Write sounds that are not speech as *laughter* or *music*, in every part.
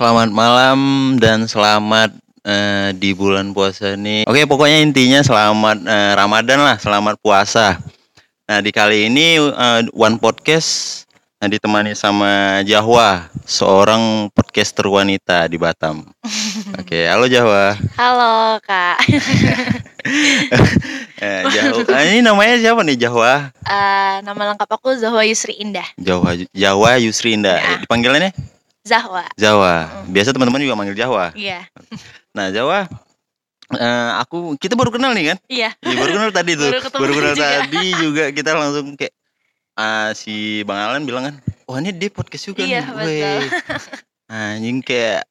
Selamat malam dan selamat eh, di bulan puasa ini. Oke, pokoknya intinya selamat eh, Ramadan lah, selamat puasa. Nah, di kali ini eh, One Podcast nah, ditemani sama Jahwa, seorang podcaster wanita di Batam. *laughs* Oke, halo Jahwa. Halo kak, *laughs* Eh, Jahwa. ah, ini namanya siapa nih Jahwa? Eh, nama lengkap aku Zahwa Yusri Indah. Jahwa Jawa Yusri Indah. Ya. Dipanggilannya Zahwa, Jawa. Biasa teman-teman juga manggil Jawa. iya, Nah, Jawa eh, aku kita baru kenal nih kan? iya, Iya baru kenal tadi tuh. Baru Baru, kenal juga. tadi juga kita langsung kayak ah, si Bang Alan bilang kan, "Wah, ini dia podcast juga Iya, nih." betul. Anjing kayak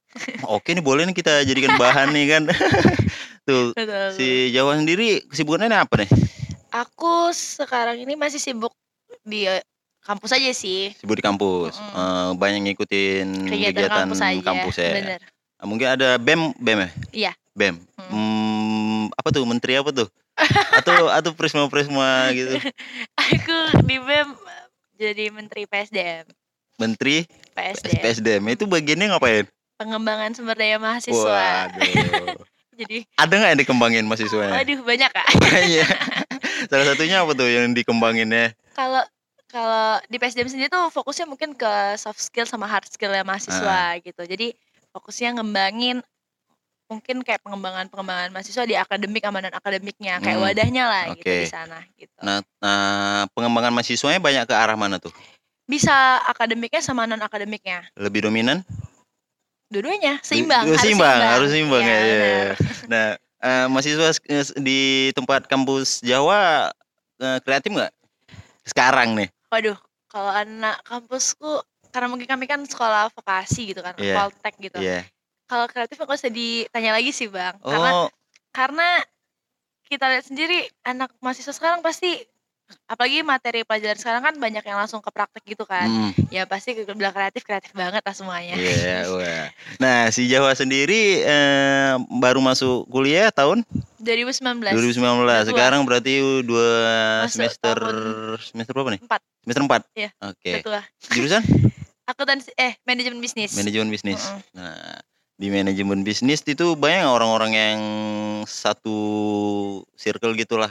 oke nih boleh nih kita jadikan bahan nih kan. *laughs* tuh betul. si Jawa sendiri kesibukannya apa nih? Aku sekarang ini masih sibuk di kampus aja sih, Sibuk di kampus. Mm-mm. Eh, banyak ngikutin kegiatan, kegiatan, kampus aja. kampus ya. Bener. Ah, Mungkin ada BEM BEM ya? Iya. BEM. Mm. Hmm, apa tuh menteri apa tuh? *laughs* atau atau prisma-prisma gitu. Aku di BEM eh, jadi Menteri PSDM. Menteri PSDM, PSDM itu bagiannya ngapain? pengembangan sumber daya mahasiswa. Waduh. *laughs* Jadi, Ada nggak yang dikembangin mahasiswanya? aduh banyak kak. *laughs* Iya. Salah satunya apa tuh yang dikembanginnya? Kalau kalau di PSDM sendiri tuh fokusnya mungkin ke soft skill sama hard skill ya mahasiswa gitu. Jadi fokusnya ngembangin mungkin kayak pengembangan pengembangan mahasiswa di akademik sama non akademiknya kayak Hmm, wadahnya lah gitu oke. di sana gitu. Nah, nah, pengembangan mahasiswanya banyak ke arah mana tuh? Bisa akademiknya sama non akademiknya. Lebih dominan? Dua-duanya seimbang, Oh, harus seimbang, harus seimbang ya. Iya, ya, ya. benar. *laughs* Nah, eh, mahasiswa eh, di tempat kampus Jawa eh, kreatif nggak? Sekarang nih. Waduh, kalau anak kampusku karena mungkin kami kan sekolah vokasi gitu kan, Iya. Poltek gitu. Iya. Kalau kreatif nggak usah ditanya lagi sih bang, karena Oh, karena kita lihat sendiri anak mahasiswa sekarang pasti apalagi materi pelajaran sekarang kan banyak yang langsung ke praktek gitu kan mm, ya pasti ke bilang kreatif kreatif banget lah semuanya iya, wah. Nah, si Jawa sendiri eh, baru masuk kuliah tahun 2019 2019. Dua. Sekarang berarti dua Masuk semester tahun semester berapa nih? empat Semester 4. Iya, Oke. lah Jurusan *laughs* akuntansi eh manajemen bisnis manajemen bisnis. Mm-mm. Nah, di manajemen bisnis itu banyak orang-orang yang satu circle gitulah.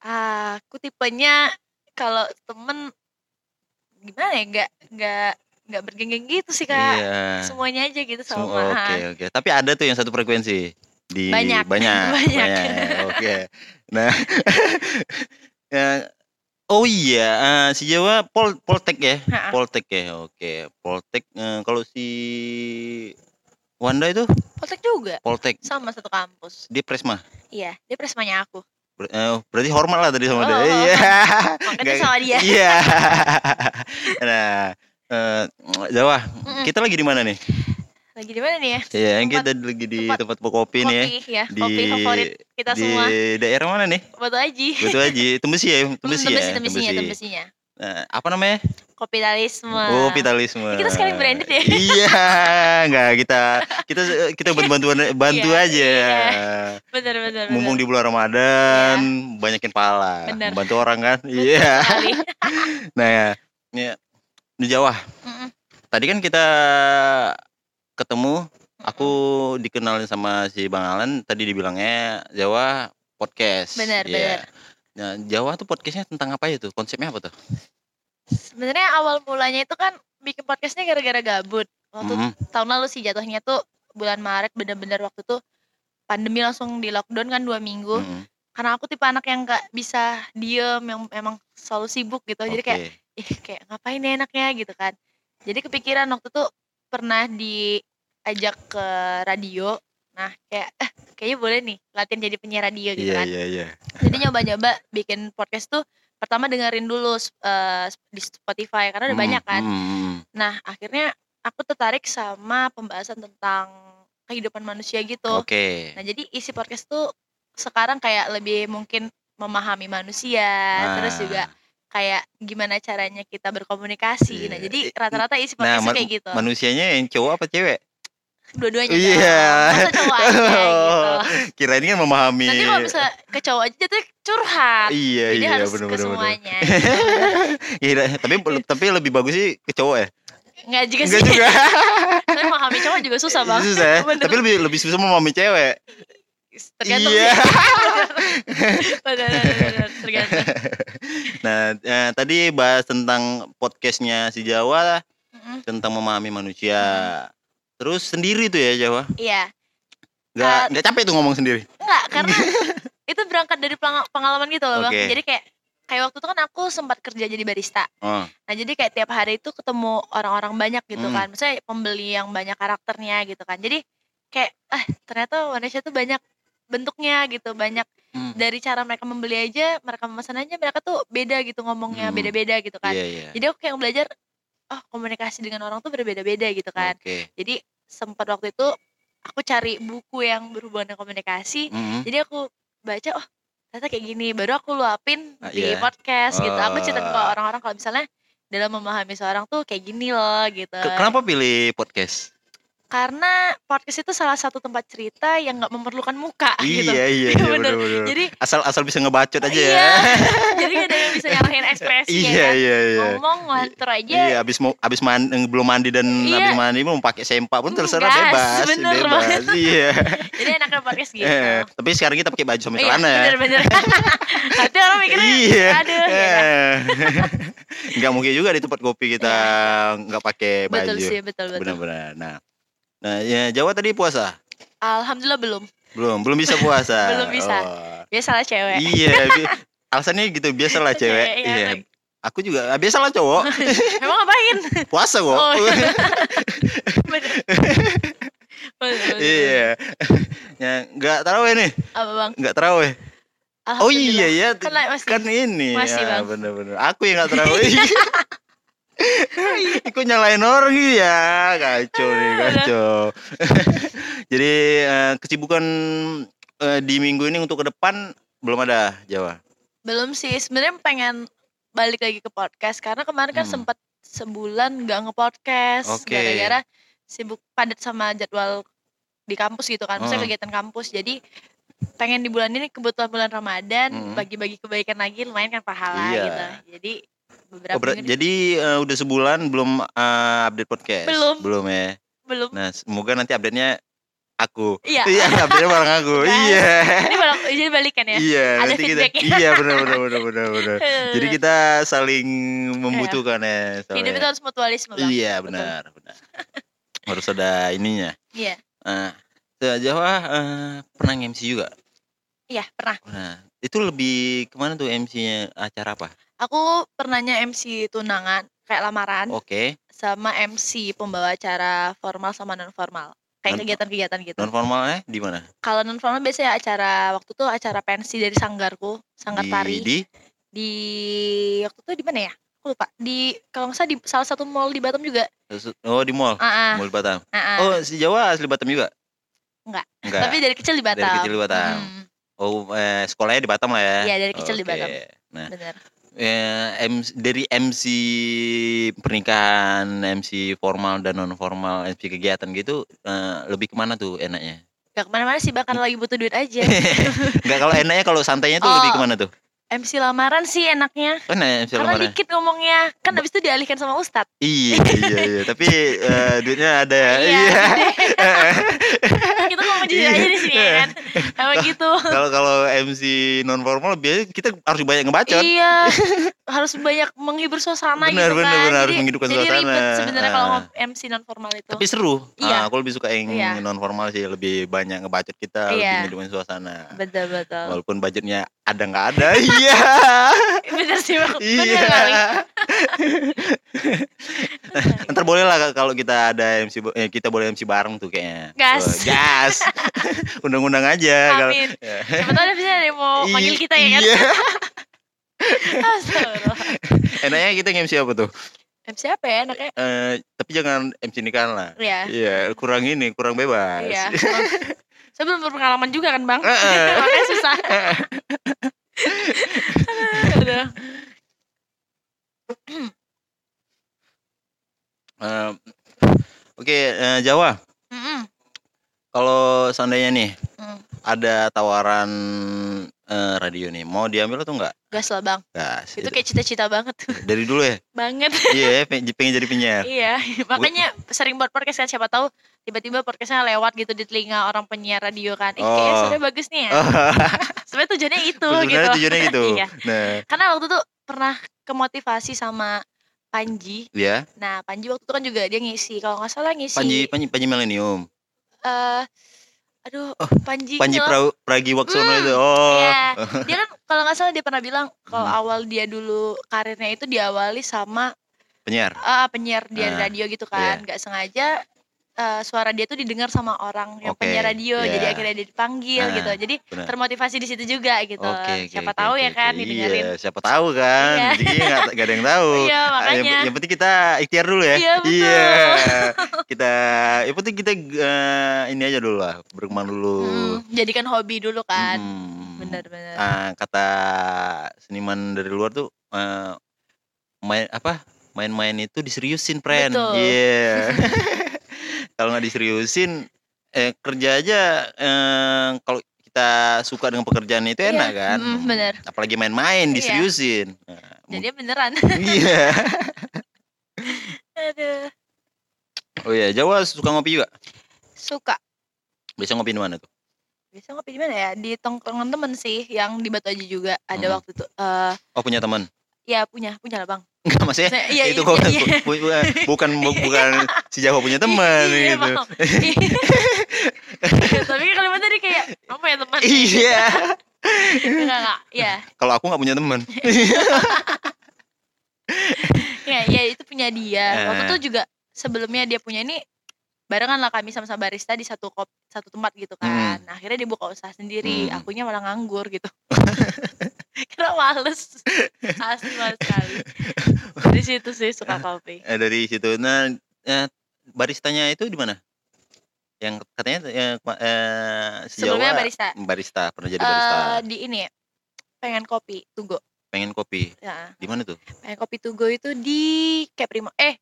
Aku tipenya kalau temen gimana ya nggak nggak nggak bergenggeng gitu sih kak Iya. semuanya aja gitu sama oke oke. Tapi ada tuh yang satu frekuensi di Banyak. *laughs* banyak. Banyak. Oke. Nah, *laughs* ya, oh iya, eh, si Jawa Pol Poltek ya. Ha-ha. Poltek ya. Oke, Poltek eh, kalau si Wanda itu Poltek juga Poltek sama satu kampus dia Presma. iya dia presmanya aku Ber- eh, berarti hormat lah tadi sama dia. Oh, Iya. *laughs* makanya Nggak- sama dia Iya. *laughs* nah, eh, Jawa, Mm-mm. kita lagi di mana nih? lagi di mana nih ya Iya, Tempat- kita lagi di tempat tempat kopi nih ya. kopi ya Di kopi favorit kita di semua daerah mana nih? Batu Aji Betul aja, Tembesi ya, Hmm, Tembesi tembesi ya. tembesinya Tembesi. tembesinya Nah, apa namanya? kapitalisme Oh, kapitalisme. Kita sekalian branded ya? Iya, enggak kita kita kita bantu bantu Iya, aja. iya. bener bener Mumpung di bulan Ramadan, banyakin pala, Bener. bantu orang kan. Iya. sekali. *laughs* Nah, ya, ya, di Jawa. Mm-mm. Tadi kan kita ketemu, aku dikenalin sama si Bang Alan. Tadi dibilangnya Jawa podcast. Bener, Iya. bener. Nah, Jawa tuh podcastnya tentang apa ya tuh? Konsepnya apa tuh? sebenarnya awal mulanya itu kan bikin podcastnya gara-gara gabut waktu Mhm. tahun lalu sih jatuhnya tuh bulan Maret bener-bener waktu tuh pandemi langsung di lockdown kan dua minggu Mhm. karena aku tipe anak yang nggak bisa diem yang emang selalu sibuk gitu jadi kayak ih kayak ngapain ya enaknya gitu kan jadi kepikiran waktu tuh pernah diajak ke radio nah kayak eh kayaknya boleh nih latihan jadi penyiar radio gitu Iya, kan iya, iya. jadi nyoba-nyoba bikin podcast tuh pertama dengerin dulu eh, di Spotify karena udah Hmm, banyak kan hmm, hmm. nah akhirnya aku tertarik sama pembahasan tentang kehidupan manusia gitu Oke. nah jadi isi podcast tuh sekarang kayak lebih mungkin memahami manusia terus Nah. juga kayak gimana caranya kita berkomunikasi. Nah, Iya. jadi rata-rata isi Nah, podcast ma- kayak gitu. manusianya yang cowok apa cewek? Dua-duanya Iya. Masa cowok aja gitu. *laughs* Kirain kan memahami. Nanti kalau bisa ke cowok aja jatuh curhat. Iya, Jadi iya, harus bener, ke bener, semuanya. *laughs* Iya, tapi tapi lebih bagus sih ke cowok ya? Enggak juga Enggak sih. juga. *laughs* Tapi memahami cowok juga susah bang. Susah ya? Tapi lebih lebih susah memahami cewek. tergantung Iya. bener, tergantung. Nah, eh, tadi bahas tentang podcastnya si Jawa Mm-mm. tentang memahami manusia. Terus sendiri tuh ya Jawa. Iya, Nggak Uh, nggak capek tuh ngomong sendiri. enggak karena *laughs* itu berangkat dari pengalaman gitu loh bang. Oke. Jadi kayak kayak waktu itu kan aku sempat kerja jadi barista. Oh, Nah jadi kayak tiap hari itu ketemu orang-orang banyak gitu Hmm. kan. Misalnya pembeli yang banyak karakternya gitu kan. Jadi kayak ah ternyata manusia tuh banyak bentuknya gitu, banyak hmm. dari cara mereka membeli aja, mereka memesan aja mereka tuh beda gitu ngomongnya, Hmm. beda-beda gitu kan. Iya, iya. Jadi aku kayak belajar oh komunikasi dengan orang tuh berbeda-beda gitu kan. Oke. Jadi sempat waktu itu aku cari buku yang berhubungan dengan komunikasi. Mm-mm. Jadi aku baca oh ternyata kayak gini. Baru aku luapin Ah, di iya. podcast gitu. Aku cerita ke orang-orang kalau misalnya dalam memahami seorang tuh kayak gini loh gitu. Ke- Kenapa pilih podcast? Karena podcast itu salah satu tempat cerita yang nggak memerlukan muka *laughs* gitu. Iya, iya, Iya, iya, bener. bener, bener. Jadi Asal asal bisa ngebacot aja iya. ya. *laughs* Jadi gak ada yang bisa nyalahin ekspresi Iya, ya kan. iya, iya. Ngomong ngelantur aja. Iya, abis mau abis mandi, belum mandi dan Iya. habis mandi mau pakai sempak pun terserah gas, bebas, *laughs* bener bebas. banget. Iya. Jadi enaknya podcast gitu. Eh, tapi sekarang kita pakai baju sama Iya, celana ya. bener-bener. Nanti orang mikirnya, Iya. aduh. ya kan. Eh. Nggak mungkin juga di tempat kopi kita nggak pakai baju. Betul sih, betul betul. Benar-benar. Nah, nah ya Jawa tadi puasa? Alhamdulillah belum. Belum, belum bisa puasa. *laughs* Belum bisa. Oh. Biasalah cewek. Iya, bi- alasannya gitu biasalah cewek. Cewek, iya. Iya. Aku juga ah, biasalah cowok. *laughs* Emang ngapain? Puasa kok. Oh, iya. Bener. Bener, bener, bener. iya. ya, nggak taraweh nih, Apa bang? nggak taraweh. Oh iya ya, Kan masih. kan ini. Masih, ya, Bang. bener-bener. Aku yang nggak taraweh. *laughs* *laughs* Aku nyalain orang ya, kacau nih, kacau. *laughs* Jadi eh, kesibukan eh, di minggu ini untuk ke depan belum ada Jawa. Belum sih. Sebenarnya pengen balik lagi ke podcast karena kemarin kan Hmm. sempat sebulan nggak nge-podcast Oke. gara-gara sibuk padat sama jadwal di kampus gitu kan. Maksudnya Hmm. kegiatan kampus. Jadi pengen di bulan ini kebetulan bulan Ramadan Hmm. bagi-bagi kebaikan lagi lumayan kan pahala Iya. gitu. Jadi beberapa Oh, minggu jadi eh, udah sebulan belum eh, update podcast. Belum. Belum ya. belum. Nah, semoga nanti update-nya aku. Iya. Iya, update-nya bareng *laughs* aku. Gas. Iya. Ini baru jadi balikan ya. Iya, Ada nanti kita feedbacknya. Iya, benar benar benar benar benar. *laughs* Jadi kita saling membutuhkan ya. Hidup soalnya. itu harus mutualisme bang. Iya, Betul. benar, benar. Harus ada ininya. Iya. Nah, Jawa eh, pernah MC juga. Iya pernah. Nah, itu lebih ke mana tuh MC-nya acara apa? Aku pernahnya MC tunangan kayak lamaran Oke, sama MC pembawa acara formal sama non formal. Kayak kegiatan-kegiatan gitu. non formalnya di mana? Kalau non formal biasanya acara waktu itu acara pensi dari sanggarku, sanggar Di, tari di di waktu itu di mana ya? Aku lupa. Di kalau nggak salah di salah satu mall di Batam juga. Oh, di mall. Ah, Mall Batam. ah. Oh, si Jawa asli Batam juga? Enggak. Enggak. Tapi dari kecil di Batam. Dari kecil di Batam. Mm, Oh, eh, sekolahnya di Batam lah ya. Iya, dari kecil di Oke. Batam. Nah, bener. Eh, MC dari MC pernikahan, MC formal dan non formal, MC kegiatan gitu eh, lebih ke mana tuh enaknya? Gak ke mana-mana sih bahkan lagi butuh duit aja. *laughs* Enggak kalau enaknya kalau santainya tuh Oh. lebih ke mana tuh? MC lamaran sih enaknya. Kan MC Karena lamaran. dikit ngomongnya. Kan habis itu dialihkan sama Ustadz. Iya, iya, iya. *laughs* Tapi eh, duitnya ada ya. Iya, Iya. *laughs* Kita ngomong jujur Iya. aja di sini ya kan. Emang gitu. Kalau kalau MC non formal biasanya kita harus banyak ngebacot. Iya. Harus banyak menghibur suasana Benar, gitu benar, kan. benar, harus Jadi- menghidupkan jadi suasana. ribet sebenarnya kalau Ah. MC non formal itu. Tapi seru. Iya. Ah, aku lebih suka yang Iya. non formal sih, lebih banyak ngebacot kita, Iya. lebih menghidupkan suasana. betul betul. Walaupun budgetnya ada nggak ada, *laughs* iya. *laughs* Bener sih bang. Iya. *laughs* Ntar boleh lah kalau kita ada MC, eh, kita boleh MC bareng tuh kayaknya. Gas. Gas. *laughs* Undang-undang aja. kalau- Amin. Ya. Siapa tahu ada bisa ada yang mau panggil kita ya kan. Iya. Enaknya kita MC apa tuh? MC apa ya enaknya? Eh, tapi jangan MC nikahan lah. Iya. Iya, kurang ini, kurang bebas. Iya. Saya belum berpengalaman juga kan bang. Heeh. Makanya susah. Aduh. Eh, Oke, eh, Jawa. Kalau seandainya nih Mm. ada tawaran eh, radio nih. Mau diambil atau enggak? gas lah bang Gas. itu kayak cita-cita banget tuh dari dulu ya. banget Iya, pengen, pengen jadi penyiar. iya *laughs* makanya sering buat podcast kan siapa tahu tiba-tiba podcastnya lewat gitu di telinga orang penyiar radio kan kayaknya Oh. suaranya bagus nih ya Oh, *laughs* sebenarnya tujuannya itu sebenarnya gitu tujuannya gitu. *laughs* iya Nah, karena waktu itu pernah kemotivasi sama Panji ya. nah Panji waktu itu kan juga dia ngisi kalau nggak salah ngisi Panji Panji Panji Millennium. eh aduh Panji Oh, Panji loh. pra, Pragiwaksono Hmm, itu. Oh. Iya. *laughs* dia kan kalau nggak salah dia pernah bilang kalau Hmm. awal dia dulu karirnya itu diawali sama Penyiar. ah, penyiar di Ah, radio gitu kan nggak sengaja eh, suara dia tuh didengar sama orang yang Oke, penyiar radio iya. jadi akhirnya dia dipanggil Ah, gitu jadi benar. termotivasi di situ juga gitu Oke, oke, siapa oke, tahu oke, ya kan oke. didengerin Iya, siapa tahu kan. Iya. Jadi *laughs* nggak nggak ada yang tahu. iya Ah, yang, makanya yang penting kita ikhtiar dulu ya. Iya, betul. Iya. *laughs* kita yang penting kita eh, ini aja dulu lah, berkembang dulu. Hmm, jadikan hobi dulu kan Hmm. bener-bener Ah, kata seniman dari luar tuh eh, main apa? Main-main itu diseriusin, friend. Iya. *laughs* kalau nggak diseriusin eh kerja aja eh, kalau kita suka dengan pekerjaan itu Iya, enak kan. mm, bener. Apalagi main-main Iya. diseriusin. Nah, jadi beneran Iya. *laughs* Aduh. Oh iya, Jawa suka ngopi juga. suka Biasa ngopi di mana tuh? biasa ngopi di mana ya di tongkrongan temen sih yang di Batu Aji juga ada Hmm. waktu itu eh Oh punya teman? ya punya punya lah bang Enggak maksudnya Saya- iya, itu iya, kok iya. bu- bu- bukan *laughs* bu- bukan si Jawa punya teman Iya, gitu. maaf. *laughs* tapi kalimat tadi kayak apa ya teman Iya. enggak enggak ya Kalau aku nggak punya teman. *laughs* ya ya itu punya dia waktu Eh. itu juga sebelumnya dia punya ini barengan lah kami sama-sama barista di satu kop satu tempat gitu kan Nah, akhirnya dia buka usaha sendiri Hmm. akunya malah nganggur gitu *laughs* karena males asli males sekali dari situ sih suka kopi Eh, dari situ. Nah, eh, baristanya itu di mana? Yang katanya eh, kema- eh, si sebelumnya Jawa barista barista pernah jadi barista. Eh, di ini ya pengen kopi Tugo Pengen kopi. ya Di mana tuh? pengen kopi Tugo itu di Caprimo eh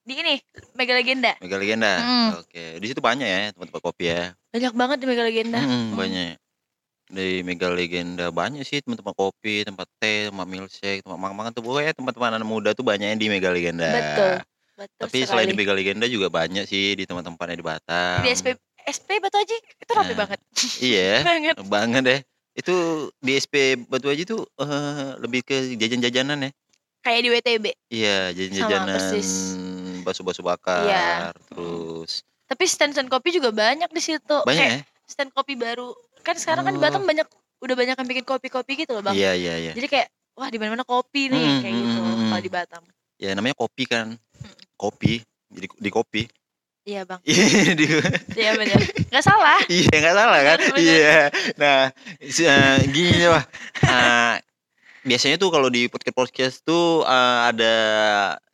di ini Mega Legenda Mega Legenda. Hmm. Oke, di situ banyak ya tempat-tempat kopi ya. banyak banget di Mega Legenda Hmm, Hmm. banyak. Dari Mega Legenda banyak sih tempat-tempat kopi, tempat teh, tempat milkshake, tempat makan-makan tuh pokoknya tempat-tempat anak muda tuh banyaknya di Mega Legenda. Betul. betul Tapi selain di sekali. Mega Legenda juga banyak sih di tempat-tempatnya di Batam. di SP SP Batu Aji itu rapi Nah. banget *laughs* Iya, banget banget deh. Itu di SP Batu Aji tuh eh, lebih ke jajan-jajanan ya. kayak di WTB Iya, jajan-jajanan persis. bakso-bakso bakar, Iya. terus tapi stand-stand kopi juga banyak di situ banyak kayak ya. stand kopi baru kan sekarang kan di Oh. Batam banyak udah banyak yang bikin kopi-kopi gitu loh bang Iya, iya, iya. jadi kayak wah di mana-mana kopi nih Hmm, kayak hmm, gitu hmm, kalau hmm. di Batam Ya namanya kopi kan. Kopi, jadi di kopi. iya bang *laughs* Iya, benar nggak salah *laughs* Iya nggak salah kan? Iya. Nah eh, gini wah. Eh, biasanya tuh kalau di podcast podcast tuh eh, ada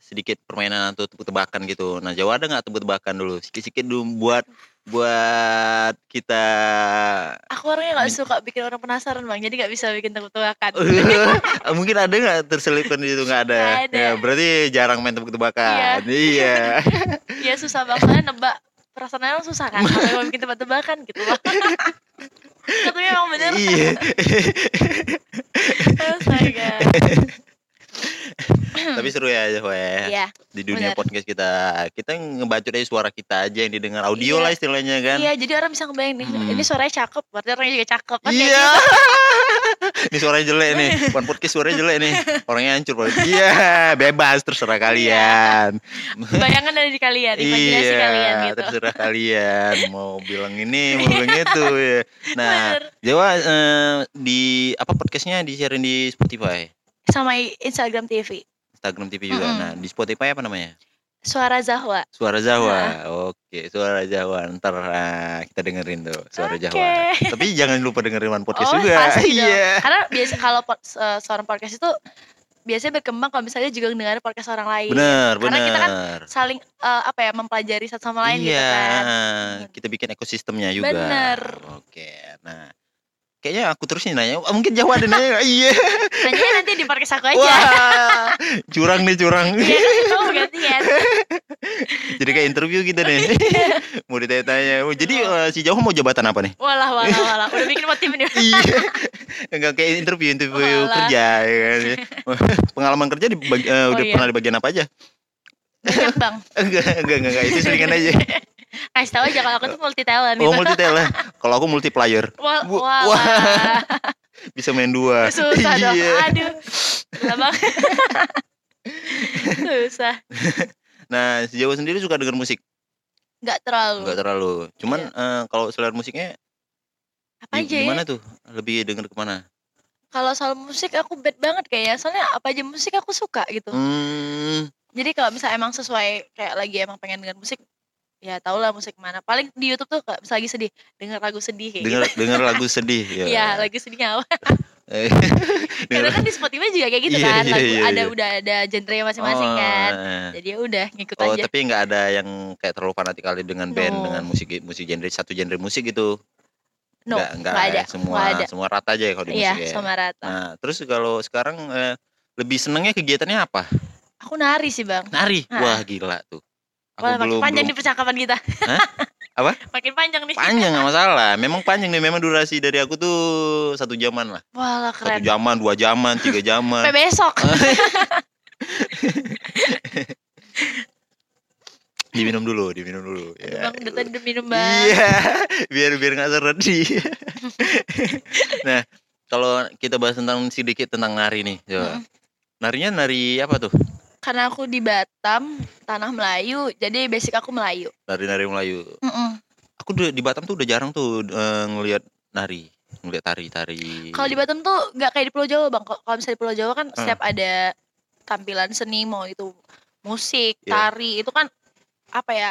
sedikit permainan atau tebak-tebakan gitu. Nah Jawa ada nggak tebak-tebakan dulu? Sikit-sikit dulu buat buat kita. aku orangnya nggak suka bikin orang penasaran bang jadi nggak bisa bikin tebak-tebakan *laughs* Mungkin ada nggak terselipkan di situ nggak ada? Nggak ada. Ya, berarti jarang main tebak-tebakan. Iya. ya *laughs* susah banget soalnya nebak perasaan orang susah kan apa yang bikin tebak-tebakan gitu *laughs* loh tapi emang bener Iya. astaga Tapi seru ya Jawa ya. iya di dunia Benar. podcast kita. Kita ngebacot aja suara kita aja yang didengar audio Iya. lah istilahnya kan. Iya jadi orang bisa ngebayang nih Hmm. ini suaranya cakep berarti orangnya juga cakep. Kan iya. gitu. *laughs* ini suaranya jelek nih. *laughs* One podcast suaranya jelek nih. Orangnya hancur banget iya bebas terserah kalian. Bayangan ada di kalian imajinasi iya kalian gitu. terserah kalian. Mau bilang ini mau bilang itu ya. *laughs* Nah Bener. Jawa eh, di apa podcastnya di sharein di Spotify sama Instagram TV Instagram TV juga Mm-mm. nah di Spotify apa namanya suara Zahwa Suara Jawa, oke, suara Jawa. Ntar ah, kita dengerin tuh suara Oke. Jawa. Tapi jangan lupa dengerin One Podcast oh juga. pasti *laughs* dong Iya. karena biasa kalau pod- eh, seorang podcast itu biasanya berkembang kalau misalnya juga dengar podcast orang lain Bener, Karena kita kan bener. saling eh, apa ya mempelajari satu sama lain iya, gitu kan kita bikin ekosistemnya juga. Bener. Oke, nah kayaknya aku terus nih nanya. Ah, mungkin Jawa ada nanya. *laughs* Iya. Nanya nanti di podcast aku aja. Wah, curang nih curang. Iya gantian. *laughs* Jadi kayak interview gitu nih. *laughs* mau ditanya-tanya. Oh, Jadi eh, si Jawa mau jabatan apa nih? Walah walah walah. Udah bikin motif nih. iya. Enggak kayak interview interview Walah. kerja ya kan. Pengalaman kerja di bag- eh, udah iya. pernah di bagian apa aja? Banyak bang. Enggak, enggak, enggak, enggak. itu selingan aja. Kasih tahu aja kalau aku tuh multi talent Oh, gitu. multi talent. Kalau aku multiplayer. Wah, wah, wah. *laughs* wah. Bisa main dua. *laughs* susah dong. Iya. Aduh. Susah bang. *laughs* susah. Nah, si Jawa sendiri suka denger musik? Nggak terlalu. Enggak terlalu. Cuman eh, kalau selera musiknya apa aja ya? gimana tuh? Lebih denger ke mana? Kalau soal musik aku bad banget kayaknya. Soalnya apa aja musik aku suka gitu. Hmm, Jadi kalau misalnya emang sesuai kayak lagi emang pengen dengar musik, ya tau lah musik mana. Paling di YouTube tuh kayak misalnya lagi sedih, denger lagu sedih kayak denger gitu. *laughs* denger lagu sedih ya. Iya, lagu sedihnya apa? Eh, *laughs* Karena kan di Spotify juga kayak gitu Iya, kan. iya, Lagu iya, ada iya. udah ada genre masing-masing Oh, kan. eh. Jadi ya udah ngikut Oh, aja. tapi nggak ada yang kayak terlalu fanatik kali dengan band No. dengan musik musik genre satu genre musik gitu. No, nggak nggak ada. ya, semua ada. semua rata aja ya kalau di Iya, musik ya. sama rata. Nah, terus kalau sekarang eh, lebih senengnya kegiatannya apa? Aku nari sih, Bang. Nari. Ah. Wah, gila tuh. Aku Wah, makin belum panjang belum nih percakapan kita. Hah? Apa? *laughs* makin panjang nih. panjang nggak masalah. Memang *laughs* panjang nih. Memang durasi dari aku tuh satu jaman lah. Wah, Satu keren. jaman, dua jaman, tiga *laughs* jaman. Sampai besok. diminum dulu, diminum dulu. Ya. Bang, udah tadi udah minum, Bang. Iya, biar biar nggak seret nih. nah, kalau kita bahas tentang sedikit tentang nari nih, coba. Mm. Narinya nari apa tuh? Karena aku di Batam, tanah Melayu, jadi basic aku Melayu. Nari-nari Melayu. Mm-mm. Aku udah- di Batam tuh udah jarang tuh eh, ngelihat nari, ngelihat tari-tari. Kalau di Batam tuh nggak kayak di Pulau Jawa bang. Kalau misalnya di Pulau Jawa kan Hmm. setiap ada tampilan seni mau itu musik, Iya. tari itu kan apa ya?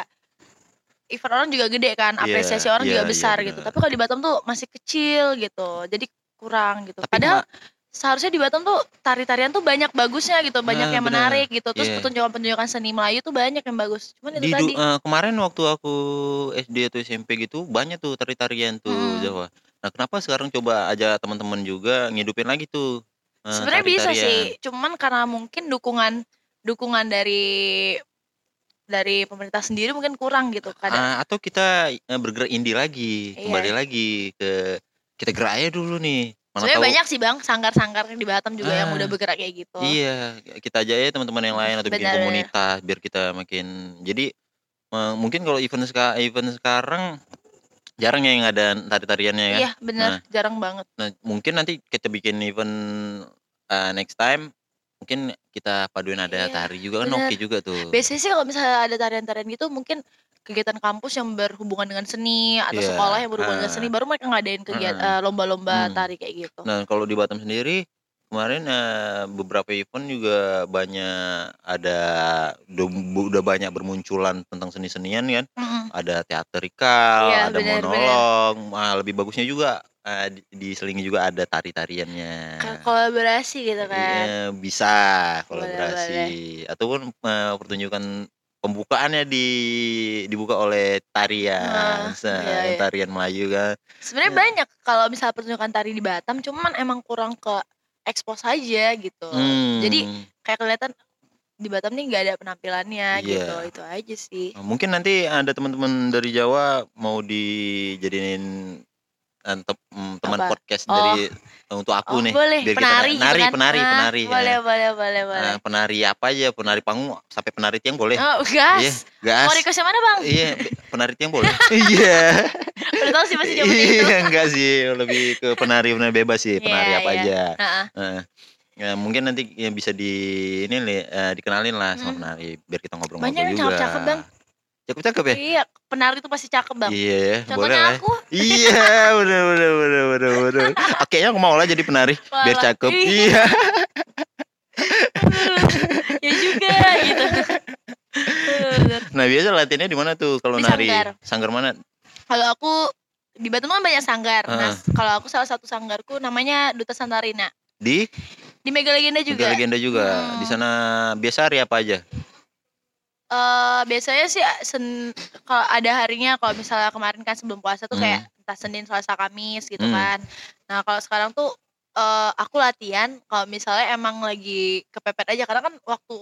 Event orang juga gede kan, Iya, apresiasi orang iya, juga iya, besar gitu. benar. Tapi kalau di Batam tuh masih kecil gitu, jadi kurang gitu. Tapi Padahal seharusnya di Batam tuh tari-tarian tuh banyak bagusnya gitu, banyak Nah, yang benar. menarik gitu. Terus Iya. pertunjukan-pertunjukan seni Melayu tuh banyak yang bagus. Cuman itu di tadi. eh, kemarin waktu aku SD atau SMP gitu banyak tuh tari-tarian tuh Hmm. Jawa. Nah, kenapa sekarang coba aja teman-teman juga ngidupin lagi tuh? eh, Sebenarnya bisa sih, cuman karena mungkin dukungan dukungan dari dari pemerintah sendiri mungkin kurang gitu kadang. Ah, atau kita eh, bergerak indie lagi, Iya. kembali lagi ke kita gerak aja dulu nih. Mana Sebenarnya tahu banyak sih bang sanggar-sanggar di Batam juga yang Ah, udah bergerak kayak gitu. Iya, kita aja ya teman-teman yang lain atau bikin Benar, benar. komunitas biar kita makin jadi mungkin kalau event seka, event sekarang jarang ya yang ada tari-tariannya ya. Iya benar, jarang banget. Nah, mungkin nanti kita bikin event eh, next time mungkin kita paduin ada Iya, tari juga kan oke juga tuh. Biasanya sih kalau misalnya ada tarian-tarian gitu mungkin kegiatan kampus yang berhubungan dengan seni atau Iya, sekolah yang berhubungan dengan ah. seni baru mereka ngadain kegiatan Ah. eh, lomba-lomba Hmm. tari kayak gitu. Nah, kalau di Batam sendiri kemarin eh, beberapa event juga banyak ada udah, banyak bermunculan tentang seni-senian kan. Mm-mm. Ada teaterikal, Iya, ada benar, monolog. Nah, lebih bagusnya juga di- diselingi juga ada tari-tariannya. Kayak Kolaborasi gitu kan. Iya, bisa Boleh, kolaborasi ataupun eh, pertunjukan pembukaannya di dibuka oleh tarian, Ah, se- iya, iya. tarian Melayu kan. Sebenarnya Iya. banyak kalau misalnya pertunjukan tari di Batam, cuman emang kurang ke ekspos aja gitu. Hmm. Jadi kayak kelihatan di Batam nih nggak ada penampilannya Iya. gitu. Itu aja sih. Nah, Mungkin nanti ada teman-teman dari Jawa mau dijadiin teman Apa? podcast Oh. dari eh, untuk aku oh, nih. boleh biar kita penari na- gitu nari, kan? penari, Ah, penari, ya. Boleh, boleh, boleh, boleh. Nah, penari apa aja? Penari panggung sampai penari tiang boleh. oh, Iya, gas. gas. Mau request yang mana, Bang? Iya, penari tiang boleh. *laughs* Iya. Udah tahu sih pasti jawabannya itu. Iya, enggak sih, lebih ke penari penari bebas sih, penari Iya, apa iya. aja. Nah, Nah, ya, mungkin nanti ya bisa di ini eh, dikenalin lah sama Hmm. penari biar kita ngobrol-ngobrol Banyak yang juga. cakep-cakep, Bang. Cakep-cakep ya? iya, penari itu pasti cakep, Bang. Iya, boleh Contohnya lah. aku. *laughs* Iya, bener bener bener bener bener. Oke, aku mau lah jadi penari biar Walah, cakep. ih. Iya. ya juga gitu. Nah, biasa latihannya di mana tuh kalau nari? sanggar. Sanggar mana? Kalau aku di Batam kan banyak sanggar. Nah, Heeh. kalau aku salah satu sanggarku namanya Duta Santarina. Di Di Mega Legenda Juga. juga. Legenda juga. Hmm. Di sana biasa hari apa aja? Eh biasanya sih sen kalau ada harinya kalau misalnya kemarin kan sebelum puasa tuh Hmm. kayak entah Senin, Selasa, Kamis gitu Hmm. kan. Nah, kalau sekarang tuh eh, aku latihan kalau misalnya emang lagi kepepet aja karena kan waktu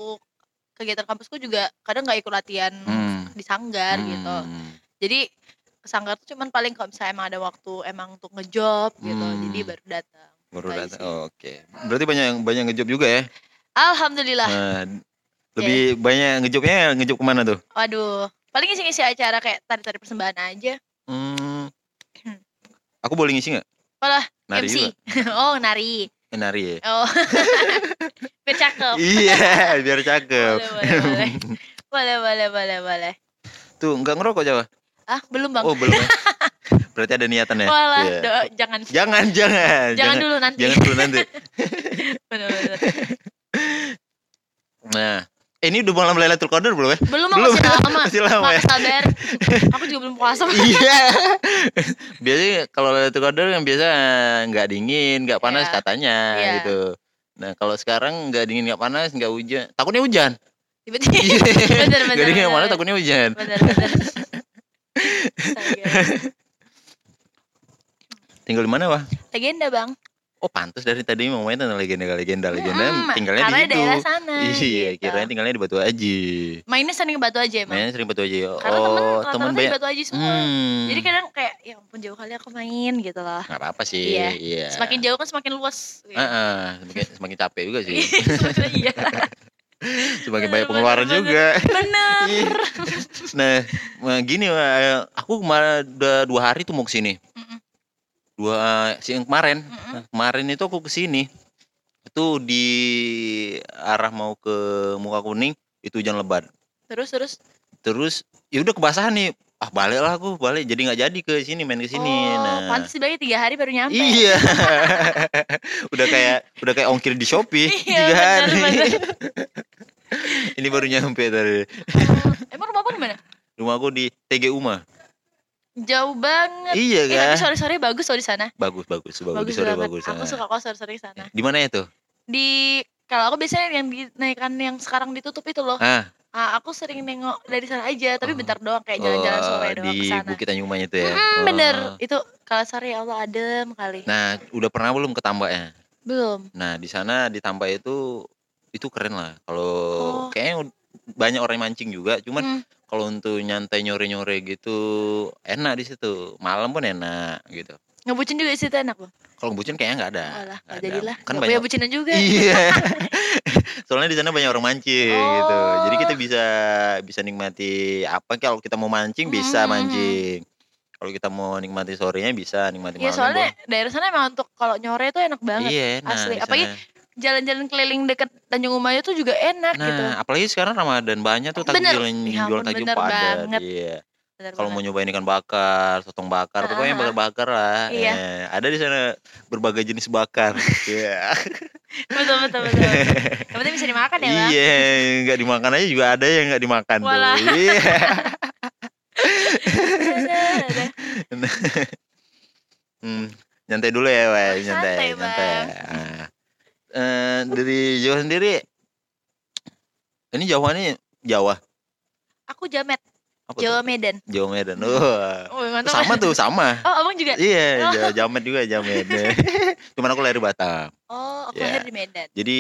kegiatan kampusku juga kadang nggak ikut latihan Hmm. di sanggar gitu. Hmm. Jadi ke sanggar tuh cuman paling kalau misalnya emang ada waktu emang untuk ngejob gitu. Jadi Hmm. baru datang. Baru Gitu datang. Oh, Oke. Berarti banyak yang banyak ngejob juga ya? Alhamdulillah. Nah, lebih banyak ngejobnya ngejob ke mana tuh? Waduh, paling ngisi-ngisi acara kayak tari-tari persembahan aja. Hmm. Aku boleh ngisi nggak? Walah, Nari MC. juga. *laughs* oh, nari. Eh, Nari ya. Oh. *laughs* Biar cakep. Iya, *laughs* biar cakep. Boleh, boleh, boleh. Boleh, boleh, boleh, boleh. Tuh, nggak ngerokok Jawa? Ah, belum, Bang. Oh, belum. ya? Berarti ada niatan ya? Walah, Iya. do- jangan. Jangan, jangan. Jangan dulu nanti. Jangan dulu nanti. Bener. Nah, eh, ini udah malam Lailatul Qadar belum ya? Belum, Belum. masih lama. *laughs* Masih lama ya? Mak, sabar. *laughs* Aku juga belum puasa. Iya. *laughs* Biasanya kalau Lailatul Qadar yang biasa nggak dingin, nggak panas Iya. katanya Iya. gitu. Nah, kalau sekarang nggak dingin, nggak panas, nggak hujan. Takutnya hujan. Tiba-tiba. Iya. Bener, bener, Nggak dingin, nggak panas, takutnya hujan. Bener, bener. Tinggal di mana, Wah? Legenda, Bang. Oh, pantas dari tadi mau main tentang legenda-legenda. Legenda Mm, tinggalnya karena di situ. daerah sana. Iya, gitu. kirain tinggalnya di Batu Aji. Mainnya sering ke Batu aja emang. Mainnya sering Batu Aji. Karena temen Oh, temen di banyak. Batu Aja semua. Hmm. Jadi kadang kayak ya ampun jauh kali aku main gitu loh. nggak apa-apa sih. Iya. Iya. Semakin jauh kan semakin luas. Heeh, semakin, semakin capek juga sih. Iya. semakin *laughs* Bener, banyak pengeluaran bener, juga. Bener. Iya. nah, gini Wak, aku kemarin udah dua hari tuh mau ke sini. Mm-mm. Dua siang kemarin. Mm-mm. Nah, kemarin itu aku ke sini. Itu di arah mau ke muka kuning itu hujan lebat. Terus terus. Terus ya udah kebasahan nih. Ah balik lah aku balik jadi nggak jadi ke sini main ke sini. Oh, nah. pantas dibilangnya tiga hari baru nyampe. Iya. *laughs* udah kayak udah kayak ongkir di Shopee Iya, tiga bener, hari. bener. *laughs* Ini baru nyampe tadi. Oh, emang rumah apa di mana? Rumah aku di TG Uma. Jauh banget. Iya Eh, tapi kan? sore-sore bagus loh di sana. Bagus bagus bagus, Bagus sore banget. bagus. Aku ah. suka kok sore-sore di sana. Di mana itu? Di kalau aku biasanya yang dinaikkan yang sekarang ditutup itu loh. Ah, Ah, aku sering nengok dari sana aja, tapi Oh. bentar doang kayak jalan-jalan oh, sore doang di ke sana. Bukit Tanjung Manya itu ya. Mm, bener. Oh. Itu kalau sore ya Allah adem kali. Nah, udah pernah belum ke Tambaknya? Belum. Nah, di sana di Tambak itu itu keren lah. Kalau Oh. kayaknya banyak orang yang mancing juga, cuman Hmm. Kalau untuk nyantai nyore-nyore gitu enak di situ. Malam pun enak gitu. Ngebucin juga di situ enak loh. Kalau bucin kayaknya nggak ada. Walah, ada. jadilah. Kan Nggak banyak bucinan juga. Iya. *laughs* Soalnya di sana banyak orang mancing gitu. Jadi Oh. kita bisa bisa nikmati apa kalau kita mau mancing bisa Hmm. mancing. Kalau kita mau nikmati sorenya bisa, nikmati Iya malamnya soalnya boleh. daerah sana emang untuk kalau nyore itu enak banget. Iya, enak. asli. Apalagi. Jalan-jalan keliling dekat Tanjung Umayu tuh juga enak Nah, gitu. apalagi sekarang Ramadan banyak tuh takjil Ya jual takjil padat. Iya. Kalau mau nyobain ikan bakar, sotong bakar, pokoknya Ah. bakar-bakar lah. Iya. Eh, ada di sana berbagai jenis bakar. *laughs* Iya. betul betul betul. Yang penting bisa dimakan ya bang. Iya, nggak dimakan aja juga ada yang nggak dimakan Walah. tuh. Iya. Ada. *laughs* *laughs* Hmm, nyantai dulu ya, Wei. Oh, Nyantai, santai, nyantai. Bang. Eh, dari Jawa sendiri, ini Jawa nih Jawa. Aku Jamet, Apa Jawa tuh? Medan. Jawa Medan. Wah. Oh, mantap. sama tuh, sama. *laughs* Oh, abang juga. Iya, Oh. Jawa Jamet juga Jamet. *laughs* Cuman aku lahir di Batam. Oh, aku Iya. lahir di Medan. Jadi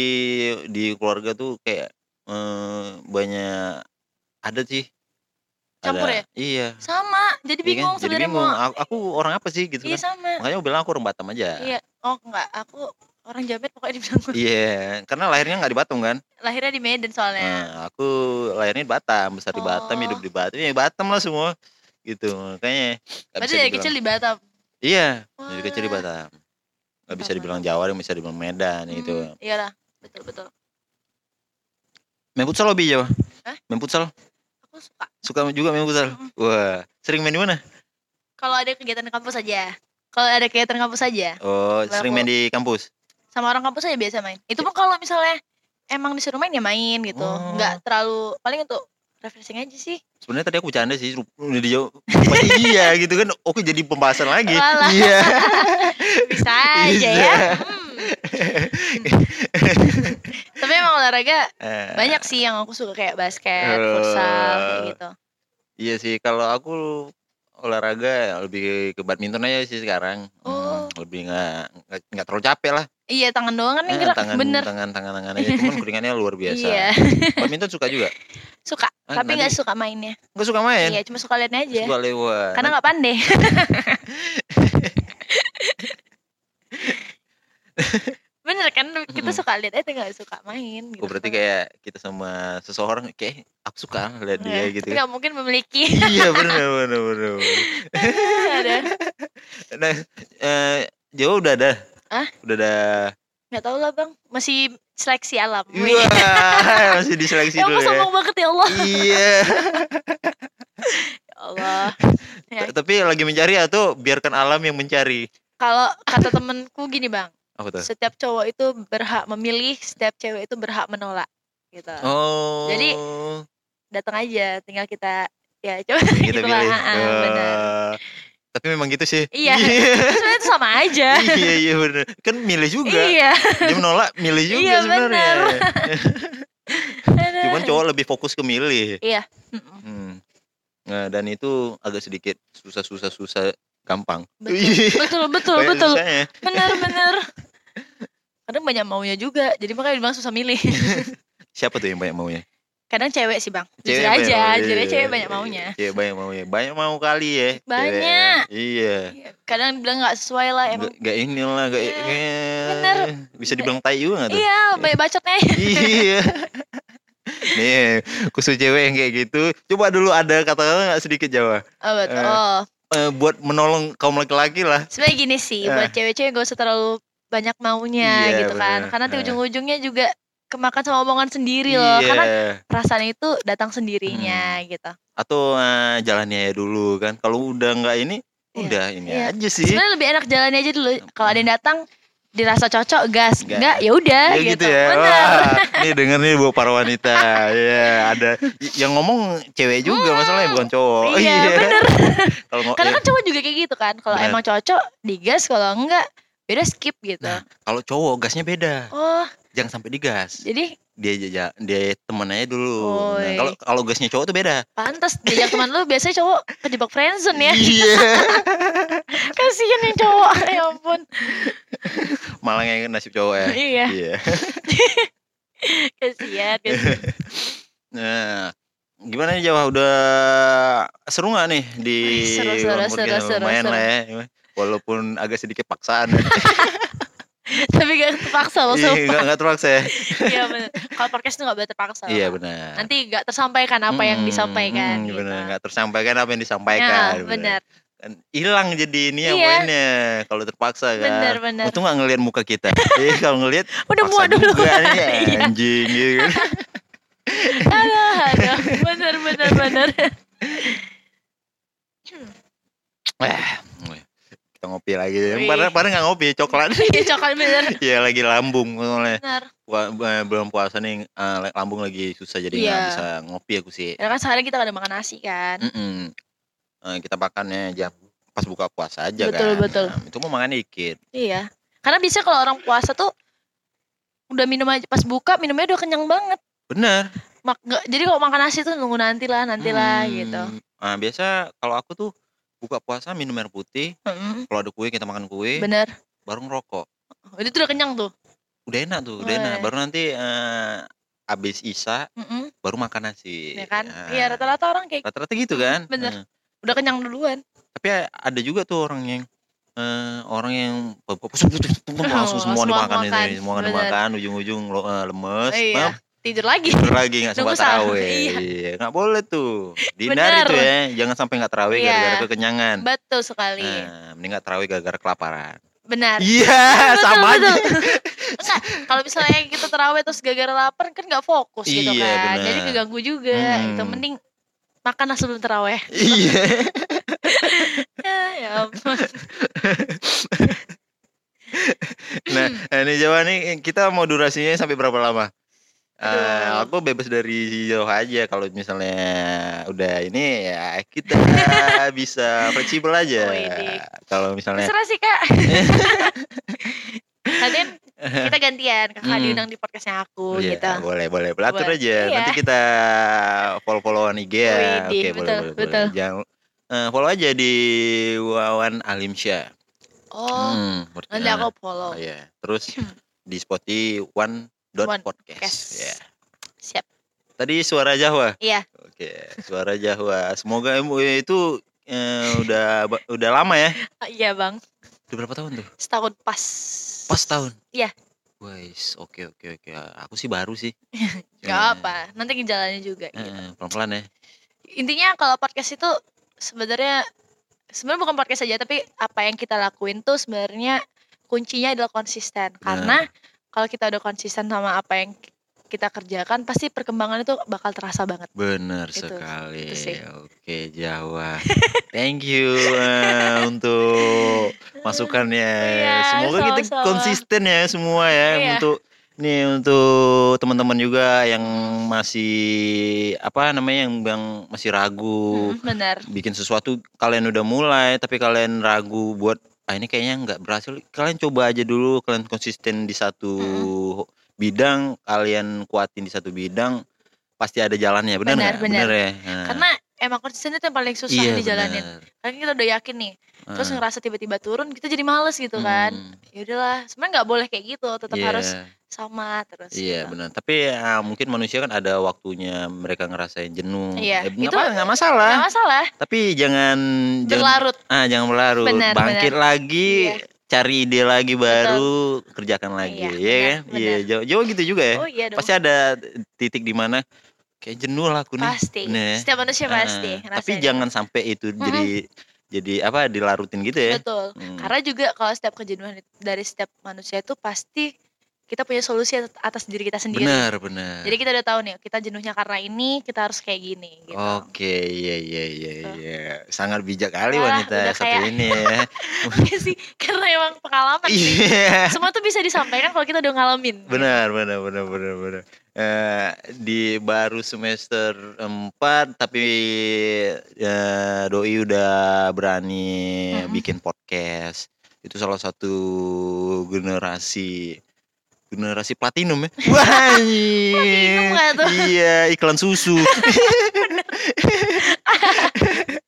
di keluarga tuh kayak eh, banyak ada sih. Campur Ada- ya? Iya. Sama, jadi Iya kan? bingung Jadi sebenarnya bingung. mau. Aku, aku orang apa sih gitu Iya kan? sama. Makanya aku bilang aku orang Batam aja. Iya. Oh enggak, aku orang Jamet pokoknya dibilang Iya, karena lahirnya nggak di Batam kan? lahirnya di Medan soalnya. Nah, aku lahirnya di Batam, besar di Batam, Oh. hidup di Batam, ya Batam lah semua. Gitu, makanya nggak Berarti dari dibilang. kecil di Batam. Iya, dari kecil di. Batam. Nggak bisa dibilang Jawa, bisa dibilang Medan gitu. Hmm, iyalah, betul betul. Main futsal hobi Jawa? Hah? Main futsal? Aku suka. Suka juga main futsal? Mm-mm. Wah, sering main di mana? Kalau ada kegiatan di kampus aja. Kalau ada kegiatan kampus aja, Oh, sering aku- main di kampus? Sama orang kampus aja biasa main. Itu pun kalau misalnya emang disuruh main ya main gitu. Oh. Nggak terlalu paling untuk refreshing aja sih. Sebenarnya tadi aku bercanda sih, udah dijawab. Iya gitu kan. Oke, jadi pembahasan lagi. Iya. *laughs* Bisa aja Bisa. ya. Hmm. Tapi emang olahraga Eh, banyak sih yang aku suka kayak basket, futsal kayak gitu. Iya sih, kalau aku olahraga lebih ke badminton aja sih sekarang. Oh. Hmm, lebih nggak nggak terlalu capek lah. Iya tangan doang kan yang Eh, gerak. tangan Bener. tangan tangan tangan aja cuman keringannya luar biasa. Iya. *laughs* Badminton suka juga. Suka, Ah, tapi nggak suka mainnya. Nggak suka main. Iya, cuma suka liatnya aja. Suka lewat. Karena nggak pandai. *laughs* Bener kan kita Mm-mm. suka lihat aja nggak suka main. Gitu. Oh, berarti kayak kita sama seseorang kayak aku suka lihat dia Iya, gitu. Tapi nggak mungkin memiliki. iya benar benar benar. *laughs* ada. Nah, eh, Jawa udah ada. Hah? Udah ada. Nggak tahu lah bang. Masih seleksi alam. Wah, *laughs* masih diseleksi Ya dulu ya. sombong banget ya Allah. Iya. *laughs* Ya Allah. Ya, Tapi lagi mencari atau biarkan alam yang mencari. Kalau kata temenku gini bang, Apa tuh? setiap cowok itu berhak memilih, setiap cewek itu berhak menolak. Gitu. Oh. Jadi, Datang aja, tinggal kita ya coba kita *laughs* gitu lah. pilih. ah, ah, benar. Tapi memang gitu sih. Iya. Sebenarnya itu sama aja. *laughs* iya iya benar. Kan milih juga. Iya. Dia menolak milih juga Iya, sebenarnya. benar. *laughs* Cuman cowok lebih fokus ke milih. Iya. Hmm. Nah, dan itu agak sedikit susah-susah susah gampang. Betul. *laughs* Iya. Betul, betul, betul. susahnya. Benar, benar. Kadang banyak maunya juga, jadi makanya dibilang susah milih. Siapa tuh yang banyak maunya? Kadang cewek sih bang, jujur banyak aja, maunya. jujur aja Iya, cewek iya, banyak iya. maunya. Cewek banyak maunya. Banyak mau kali ya. cewek. Banyak. Iya. Iya, Kadang bilang nggak sesuai lah emang. Gak, gak inilah, gak, Iya, bener. Bisa dibilang tai juga gak tuh? Iya, banyak bacotnya. iya. *laughs* Nih, khusus cewek yang kayak gitu. Coba dulu ada kata-kata gak sedikit Jawa. Oh, betul. Eh. Oh, Eh, buat menolong kaum laki-laki lah. sebenarnya gini sih, Eh. buat cewek-cewek gak usah terlalu banyak maunya Iya, gitu kan. bener. Karena nanti Eh. ujung-ujungnya juga kemakan sama omongan sendiri loh. Iya. Karena perasaan itu datang sendirinya Hmm. gitu. Atau eh, jalannya aja dulu kan. Kalau udah nggak ini, Iya, udah ini iya. aja sih. Sebenarnya lebih enak jalannya aja dulu. Kalau ada yang datang dirasa cocok gas, enggak ya udah Ya gitu. gitu ya. Bener. Wah, nih denger nih buat para wanita. Iya, ada yang ngomong cewek juga masalahnya bukan cowok. Iya, bener. *laughs* Kalau ngo- Karena eh, kan cowok juga kayak gitu kan. Kalau Bener. emang cocok digas, kalau enggak beda skip gitu. Nah, kalau cowok gasnya beda. Oh, Jangan sampai digas. jadi Dia dia, dia temen aja dulu. Nah, kalau kalau gasnya cowok tuh beda. pantas diajak teman lu biasanya cowok kejebak friendzone ya. Iya. *laughs* Kasihan yang cowok. *laughs* Ya ampun. Malah yang nasib cowok ya. Iya, Iya. *laughs* kasihan. kasihan. Nah, gimana nih Jawa udah seru nggak nih di seru, seru, seru, Podcast? seru, lumayan seru. lah ya. Walaupun agak sedikit paksaan. *laughs* Tapi gak terpaksa loh Iya, sumpah. nggak nggak terpaksa ya. *laughs* Iya bener. Kalau podcast tuh gak boleh terpaksa. Iya benar. Nanti gak tersampaikan apa yang Mm, disampaikan. mm, gitu. benar nggak tersampaikan apa yang Ya, disampaikan benar. Kan hilang jadi ini ya Iya. poinnya kalau terpaksa kan Bener, bener. untung nggak ngelihat muka kita eh *laughs* kalau ngelihat Udah muak dulu. juga nih Iya. anjing gitu kan Aduh, aduh. Bener, bener, bener. Wah, kita ngopi lagi padahal padahal nggak ngopi coklat *laughs* Iya, coklat bener. *laughs* Iya lagi lambung soalnya Bener. Pua- belum puasa nih eh, lambung lagi susah jadi nggak Iya. bisa ngopi aku sih Ya kan sehari kita gak ada makan nasi kan. Mm-mm. Eh, kita makannya jam pas buka puasa aja Betul, kan betul. Nah, itu mau makan dikit Iya. Karena biasanya kalau orang puasa tuh udah minum aja pas buka minumnya udah kenyang banget. bener Mak jadi kalau makan nasi tuh nunggu nanti lah, nanti lah Hmm, gitu. Nah, biasa kalau aku tuh buka puasa minum air putih, Mm-mm, kalau ada kue kita makan kue, Bener. baru ngerokok. Itu tuh udah kenyang tuh. Udah enak tuh, udah enak. Weh. Baru nanti eh, abis isa Mm-mm, baru makan nasi. ya kan? Nah, Iya rata-rata orang kayak rata-rata gitu kan. bener. Nah, udah kenyang duluan. tapi ada juga tuh orang yang eh, orang yang *laughs* langsung semua *laughs* semua dimakan makan, ini, semua dimakan, ujung-ujung lo- eh, lemes, Iya. Tidur lagi. tidur lagi nggak sempat taraweh. iya. Iya, nggak boleh tuh. Dihindari Bener. tuh ya, jangan sampai nggak taraweh Iya. gara-gara kekenyangan. Betul sekali. Nah, mending nggak taraweh gara-gara kelaparan. Benar. Iya, Betul, sama aja. betul. Enggak, kalau misalnya kita terawih terus gara-gara lapar kan nggak fokus gitu Iya, kan. bener. Jadi keganggu juga Hmm. gitu. Mending makanlah sebelum terawih. Iya. ya, *laughs* ya ampun. Nah, ini Jawa nih kita mau durasinya sampai berapa lama? Eh, Aduh. aku bebas dari jauh aja kalau misalnya udah ini ya kita *laughs* bisa fleksibel aja. Widih. Kalau misalnya Terserah sih kak. *laughs* Tadi kita gantian kakak Hmm. diundang di podcastnya aku Iya, gitu. boleh boleh belatur Boleh. aja. Iya. Nanti kita follow followan IG ya. Oke, boleh betul, boleh boleh. betul. Jangan eh, follow aja di Wawan Alimsyah. Oh, Hmm, nanti aku follow. oh, iya. Terus di Spotify one dot podcast. Podcast. Ya. Siap. Tadi suara Jawa. Iya. Oke, suara Jawa. Semoga itu eh, udah udah lama ya. *laughs* Iya, Bang. Udah berapa tahun tuh? Setahun pas. Pas tahun. Iya. Wais, oke oke oke. Aku sih baru sih. *laughs* Gak apa, nanti jalannya juga. Eh, gitu. pelan-pelan ya. Intinya kalau podcast itu sebenarnya sebenarnya bukan podcast saja, tapi apa yang kita lakuin tuh sebenarnya kuncinya adalah konsisten. Karena kalau kita udah konsisten sama apa yang kita kerjakan, pasti perkembangan itu bakal terasa banget. Benar Itu, sekali. itu sih. Oke, Jawa. Thank you eh, untuk masukannya. Iya, Semoga kita sama-sama. konsisten ya semua ya Iya. untuk nih untuk teman-teman juga yang masih apa namanya yang yang masih ragu Mm, benar. bikin sesuatu kalian udah mulai tapi kalian ragu buat ah ini kayaknya nggak berhasil. Kalian coba aja dulu kalian konsisten di satu bidang kalian kuatin di satu bidang pasti ada jalannya. Benar Benar, benar. ya? Nah, Karena emang konsisten itu yang paling susah iya, dijalanin. benar. Karena kita udah yakin nih, terus ngerasa tiba-tiba turun, kita jadi males gitu kan. hmm, Ya udahlah, sebenarnya nggak boleh kayak gitu, tetap iya, harus sama terus. iya gitu. benar tapi ah, mungkin manusia kan ada waktunya mereka ngerasain jenuh Iya, Eh, nggak itu nggak masalah Nggak masalah, tapi jangan jangan berlarut. ah jangan berlarut Benar, bangkit lagi Iya. cari ide lagi baru kerjakan lagi Iya, ya kan iya jauh jauh gitu juga ya Oh iya dong. pasti ada titik di mana kayak jenuh lah aku nih Pasti. Nih. Setiap manusia pasti. Ah, tapi ngerasain jangan sampai itu Mm-mm. jadi jadi apa dilarutin gitu ya Betul. Hmm. Karena juga kalau setiap kejenuhan dari setiap manusia itu pasti kita punya solusi at- atas diri kita sendiri. benar benar Jadi kita udah tahu nih, kita jenuhnya karena ini, kita harus kayak gini gitu. oke iya iya iya Gitu. iya sangat bijak kali Wah, wanita satu kayak- ini ya *laughs* Iya sih, karena emang pengalaman sih. iya Semua tuh bisa disampaikan kalau kita udah ngalamin. benar benar benar benar benar Eh, di baru semester 4 tapi ya, doi udah berani Mm-mm. bikin podcast itu salah satu generasi generasi platinum ya *laughs* wah Platinum nggak tuh? iya iklan susu *laughs*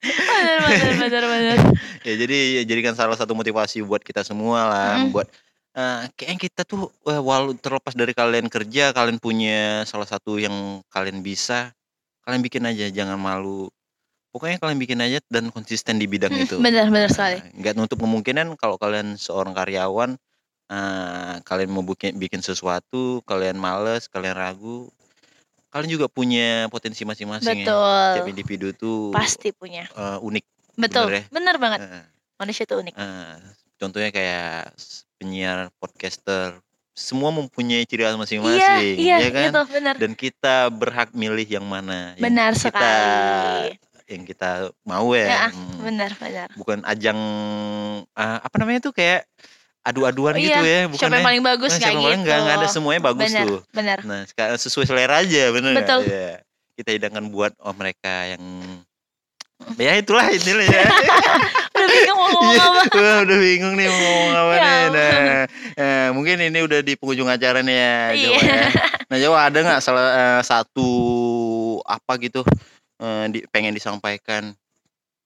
Bener, bener, bener, bener. ya jadi ya jadikan salah satu motivasi buat kita semua lah Mm. buat eh, kayaknya kita tuh wah, walau terlepas dari kalian kerja kalian punya salah satu yang kalian bisa kalian bikin aja jangan malu pokoknya kalian bikin aja dan konsisten di bidang Mm, itu Bener, bener Nah, sekali. nggak nutup kemungkinan kalau kalian seorang karyawan eh, kalian mau bikin bikin sesuatu kalian males kalian ragu kalian juga punya potensi masing-masing ya tiap Betul. individu tuh Pasti punya. eh, unik Betul. bener ya? Bener banget. Eh, Manusia tuh unik. Eh, contohnya kayak penyiar, podcaster, semua mempunyai ciri khas Iya, masing-masing, iya, ya kan? itu bener. Dan kita berhak milih yang mana, yang Benar kita, sekali. yang kita mau ya. Ya, Hmm, benar, benar. Bukan ajang ah, apa namanya tuh kayak adu-aduan Oh, gitu iya, ya, bukan Siapa yang ya? paling bagus Nah, siapa gitu? paling ada semuanya bagus benar, tuh. Benar. Nah, sekarang sesuai selera aja, bener nggak? Betul. Iya. Kita hidangkan buat oh mereka yang ya itulah intinya ya. *laughs* Udah bingung mau ngomong Iya, apa. *laughs* wah, udah bingung nih mau ngomong apa Ya nih. Nah, eh, mungkin ini udah di penghujung acara nih ya, Iya. Jawa ya. Nah, Jawa ada nggak salah eh, satu apa gitu eh, di, pengen disampaikan?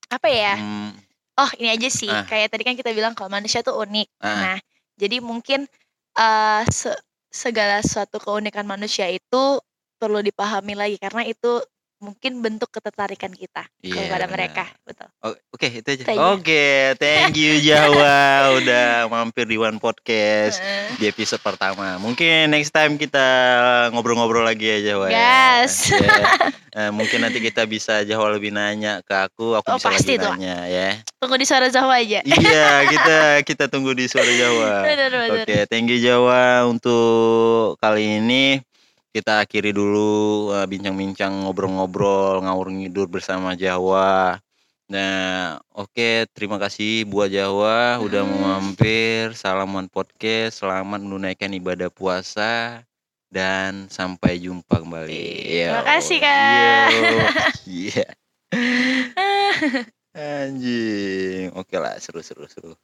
Apa ya? Hmm, Oh, ini aja sih. Ah. Kayak tadi kan kita bilang kalau manusia tuh unik. Ah. Nah, jadi mungkin eh, se- segala suatu keunikan manusia itu perlu dipahami lagi karena itu mungkin bentuk ketertarikan kita Iya, kepada mereka. Betul. oh, Oke, itu aja. Itu aja. Oke, thank you Jawa udah mampir di One Podcast di episode pertama. Mungkin next time kita ngobrol-ngobrol lagi ya Jawa ya. Yes. Ya. Eh, mungkin nanti kita bisa Jawa lebih nanya ke aku, aku Oh, bisa pasti lagi tuh. nanya ya. Tunggu di suara Jawa aja. iya, kita kita tunggu di suara Jawa. *laughs* Oke, thank you Jawa untuk kali ini. Kita akhiri dulu eh, bincang-bincang ngobrol-ngobrol ngawur ngidur bersama Jawa. Nah, oke, terima kasih buat Jawa udah mau Hmm. mampir. Salaman podcast, selamat menunaikan ibadah puasa dan sampai jumpa kembali. Terima Yo, kasih, Kak. *laughs* Iya. *laughs* Anjing. Oke lah, seru seru seru.